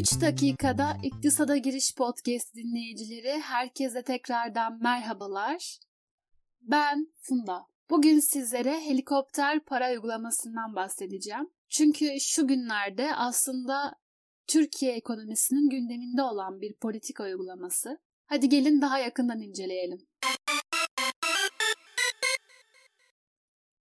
3 dakikada İktisada Giriş Podcast dinleyicileri herkese tekrardan merhabalar. Ben Funda. Bugün sizlere helikopter para uygulamasından bahsedeceğim. Çünkü şu günlerde aslında Türkiye ekonomisinin gündeminde olan bir politika uygulaması. Hadi gelin daha yakından inceleyelim.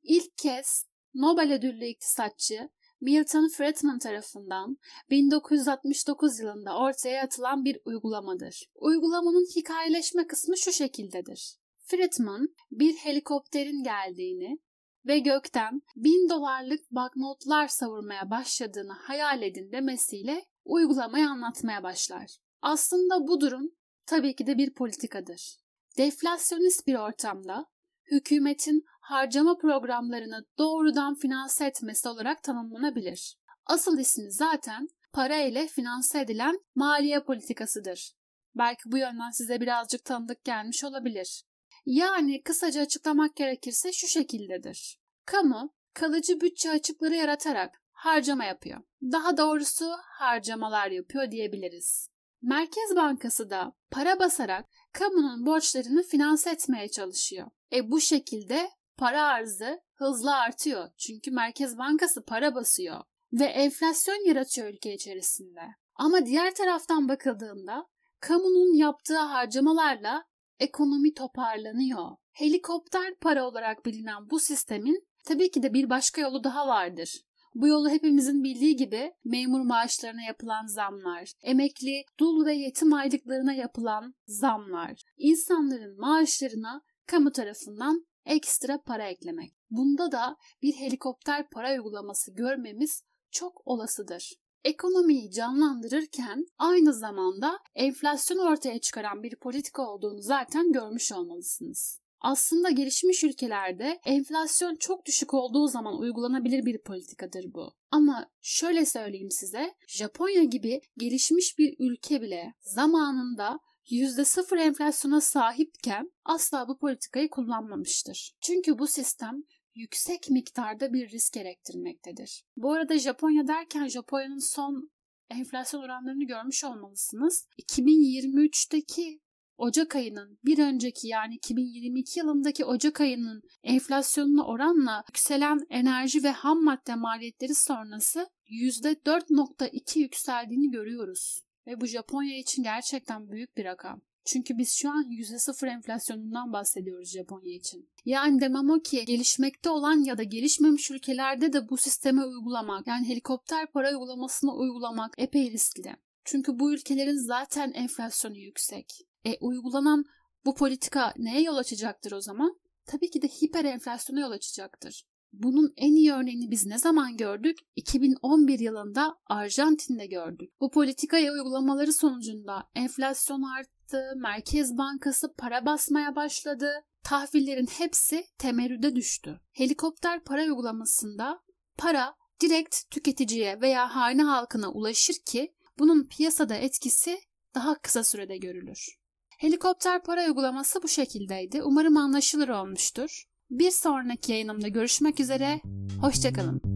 İlk kez Nobel ödüllü iktisatçı Milton Friedman tarafından 1969 yılında ortaya atılan bir uygulamadır. Uygulamanın hikayeleşme kısmı şu şekildedir. Friedman bir helikopterin geldiğini ve gökten bin dolarlık banknotlar savurmaya başladığını hayal edin demesiyle uygulamayı anlatmaya başlar. Aslında bu durum tabii ki de bir politikadır. Deflasyonist bir ortamda hükümetin harcama programlarını doğrudan finanse etmesi olarak tanımlanabilir. Asıl ismi zaten para ile finanse edilen maliye politikasıdır. Belki bu yönden size birazcık tanıdık gelmiş olabilir. Yani kısaca açıklamak gerekirse şu şekildedir. Kamu kalıcı bütçe açıkları yaratarak harcama yapıyor. Daha doğrusu harcamalar yapıyor diyebiliriz. Merkez Bankası da para basarak kamunun borçlarını finanse etmeye çalışıyor. E bu şekilde para arzı hızla artıyor. Çünkü Merkez Bankası para basıyor ve enflasyon yaratıyor ülke içerisinde. Ama diğer taraftan bakıldığında kamunun yaptığı harcamalarla ekonomi toparlanıyor. Helikopter para olarak bilinen bu sistemin tabii ki de bir başka yolu daha vardır. Bu yolu hepimizin bildiği gibi memur maaşlarına yapılan zamlar, emekli, dul ve yetim aylıklarına yapılan zamlar, insanların maaşlarına kamu tarafından ekstra para eklemek. Bunda da bir helikopter para uygulaması görmemiz çok olasıdır. Ekonomiyi canlandırırken aynı zamanda enflasyon ortaya çıkaran bir politika olduğunu zaten görmüş olmalısınız. Aslında gelişmiş ülkelerde enflasyon çok düşük olduğu zaman uygulanabilir bir politikadır bu. Ama şöyle söyleyeyim size, Japonya gibi gelişmiş bir ülke bile zamanında %0 enflasyona sahipken asla bu politikayı kullanmamıştır. Çünkü bu sistem yüksek miktarda bir risk gerektirmektedir. Bu arada Japonya derken Japonya'nın son enflasyon oranlarını görmüş olmalısınız. 2023'teki Ocak ayının bir önceki yani 2022 yılındaki Ocak ayının enflasyonuna oranla yükselen enerji ve ham madde maliyetleri sonrası %4.2 yükseldiğini görüyoruz. Ve bu Japonya için gerçekten büyük bir rakam. Çünkü biz şu an %0 enflasyonundan bahsediyoruz Japonya için. Yani demem o ki gelişmekte olan ya da gelişmemiş ülkelerde de bu sisteme uygulamak yani helikopter para uygulamasını uygulamak epey riskli. Çünkü bu ülkelerin zaten enflasyonu yüksek. E uygulanan bu politika neye yol açacaktır o zaman? Tabii ki de hiper enflasyona yol açacaktır. Bunun en iyi örneğini biz ne zaman gördük? 2011 yılında Arjantin'de gördük. Bu politikaya uygulamaları sonucunda enflasyon arttı, Merkez Bankası para basmaya başladı, tahvillerin hepsi temerrüde düştü. Helikopter para uygulamasında para direkt tüketiciye veya hane halkına ulaşır ki bunun piyasada etkisi daha kısa sürede görülür. Helikopter para uygulaması bu şekildeydi. Umarım anlaşılır olmuştur. Bir sonraki yayınımda görüşmek üzere. Hoşçakalın.